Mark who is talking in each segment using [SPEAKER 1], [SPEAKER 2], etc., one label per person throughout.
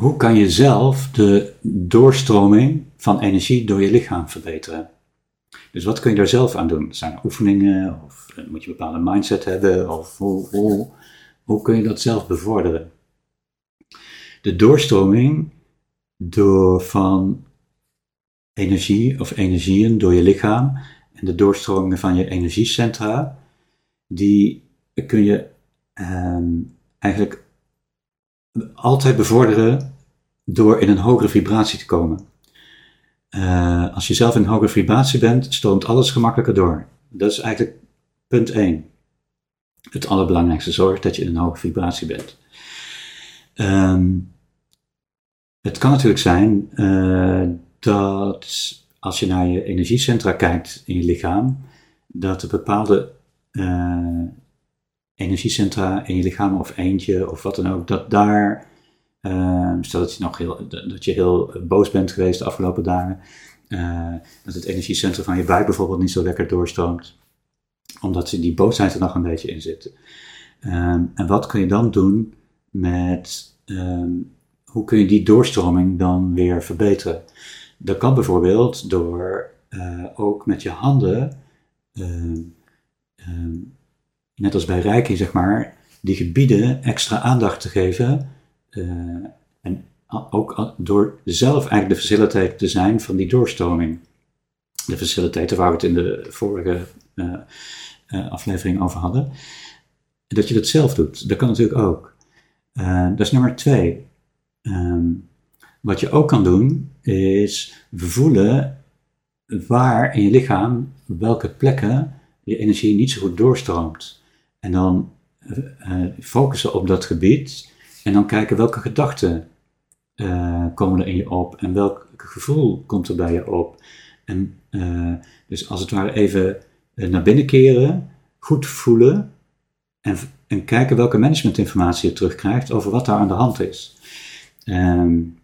[SPEAKER 1] Hoe kan je zelf de doorstroming van energie door je lichaam verbeteren? Dus wat kun je daar zelf aan doen? Zijn er oefeningen? Of eh, moet je een bepaalde mindset hebben? Of hoe, hoe, hoe kun je dat zelf bevorderen? De doorstroming door van energie of energieën door je lichaam en de doorstromingen van je energiecentra, die kun je ehm, eigenlijk altijd bevorderen door in een hogere vibratie te komen. Uh, als je zelf in een hogere vibratie bent, stroomt alles gemakkelijker door. Dat is eigenlijk punt 1. Het allerbelangrijkste, zorg dat je in een hoge vibratie bent. Um, het kan natuurlijk zijn uh, dat als je naar je energiecentra kijkt in je lichaam, dat er bepaalde uh, energiecentra in je lichaam of eentje of wat dan ook, dat daar, uh, stel dat je nog heel, dat je heel boos bent geweest de afgelopen dagen, uh, dat het energiecentrum van je buik bijvoorbeeld niet zo lekker doorstroomt, omdat die boosheid er nog een beetje in zit. Um, en wat kun je dan doen met, um, hoe kun je die doorstroming dan weer verbeteren? Dat kan bijvoorbeeld door uh, ook met je handen net als bij Reiki, zeg maar, die gebieden extra aandacht te geven. Uh, en ook door zelf eigenlijk de facilitator te zijn van die doorstroming. De facilitator waar we het in de vorige uh, uh, aflevering over hadden. Dat je dat zelf doet. Dat kan natuurlijk ook. dat is nummer twee. Um, wat je ook kan doen, is voelen waar in je lichaam, welke plekken je energie niet zo goed doorstroomt. En dan uh, focussen op dat gebied en dan kijken welke gedachten uh, komen er in je op en welk gevoel komt er bij je op. En dus als het ware even naar binnen keren, goed voelen en, en kijken welke managementinformatie je terugkrijgt over wat daar aan de hand is. Um,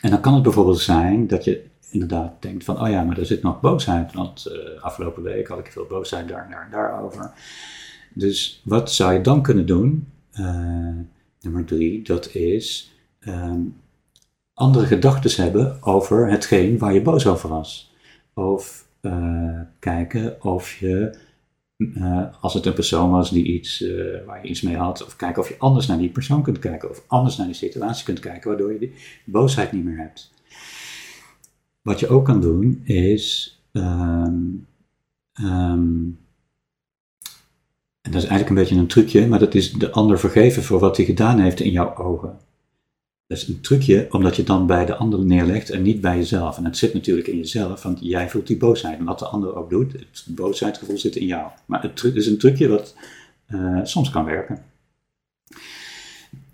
[SPEAKER 1] en dan kan het bijvoorbeeld zijn dat je inderdaad denkt van, oh ja, maar er zit nog boosheid, want afgelopen week had ik veel boosheid daar en daar en daarover. Dus wat zou je dan kunnen doen? Uh, nummer drie, dat is um, andere gedachten hebben over hetgeen waar je boos over was. Of uh, kijken of je, uh, als het een persoon was die iets, waar je iets mee had, of kijken of je anders naar die persoon kunt kijken, of anders naar die situatie kunt kijken, waardoor je die boosheid niet meer hebt. Wat je ook kan doen is um, um, en dat is eigenlijk een beetje een trucje, maar dat is de ander vergeven voor wat hij gedaan heeft in jouw ogen. Dat is een trucje omdat je het dan bij de ander neerlegt en niet bij jezelf. En het zit natuurlijk in jezelf, want jij voelt die boosheid. En wat de ander ook doet, het boosheidgevoel zit in jou. Maar het is een trucje wat uh, soms kan werken.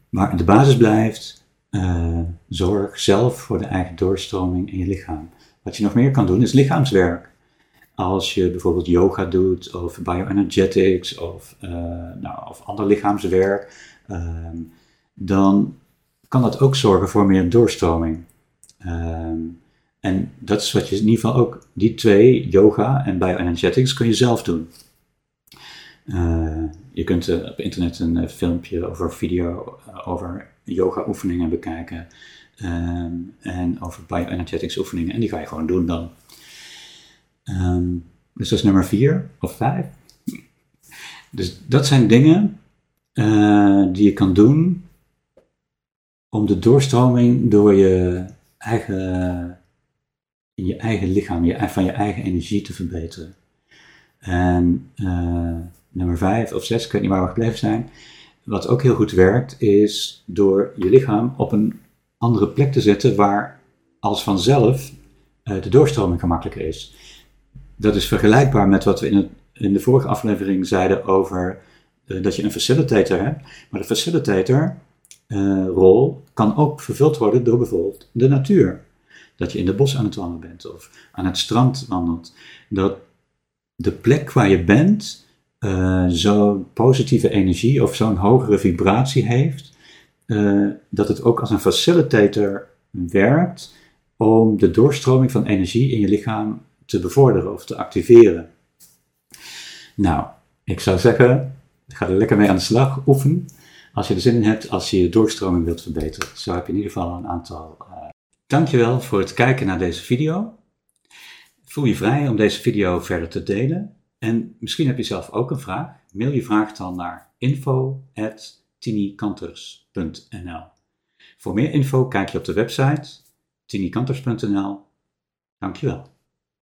[SPEAKER 1] Maar de basis blijft, uh, zorg zelf voor de eigen doorstroming in je lichaam. Wat je nog meer kan doen is lichaamswerk als je bijvoorbeeld yoga doet of bioenergetics of, uh, nou, of ander lichaamswerk, um, dan kan dat ook zorgen voor meer doorstroming. Um, en dat is wat je in ieder geval ook, die twee, yoga en bioenergetics, kun je zelf doen. Uh, je kunt uh, op internet een filmpje of een video over yoga oefeningen bekijken. Um, en over bioenergetics oefeningen. En die ga je gewoon doen dan. Um, dus dat is nummer vier of vijf. Dus dat zijn dingen uh, die je kan doen om de doorstroming door je eigen, in je eigen lichaam, je, van je eigen energie te verbeteren. En uh, nummer vijf of zes, ik weet niet waar we gebleven zijn. Wat ook heel goed werkt, is door je lichaam op een andere plek te zetten waar als vanzelf uh, de doorstroming gemakkelijker is dat is vergelijkbaar met wat we in, het, in de vorige aflevering zeiden over uh, dat je een facilitator hebt. Maar de facilitator rol kan ook vervuld worden door bijvoorbeeld de natuur. Dat je in de bos aan het wandelen bent of aan het strand wandelt. Dat de plek waar je bent uh, zo'n positieve energie of zo'n hogere vibratie heeft, dat het ook als een facilitator werkt om de doorstroming van energie in je lichaam te bevorderen of te activeren. Nou, ik zou zeggen, ga er lekker mee aan de slag, oefen. Als je er zin in hebt, als je je doorstroming wilt verbeteren. Zo heb je in ieder geval een aantal. Uh... Dankjewel voor het kijken naar deze video. Voel je vrij om deze video verder te delen. En misschien heb je zelf ook een vraag. Mail je vraag dan naar info.tinikanters.nl Voor meer info kijk je op de website tinikanters.nl Dankjewel.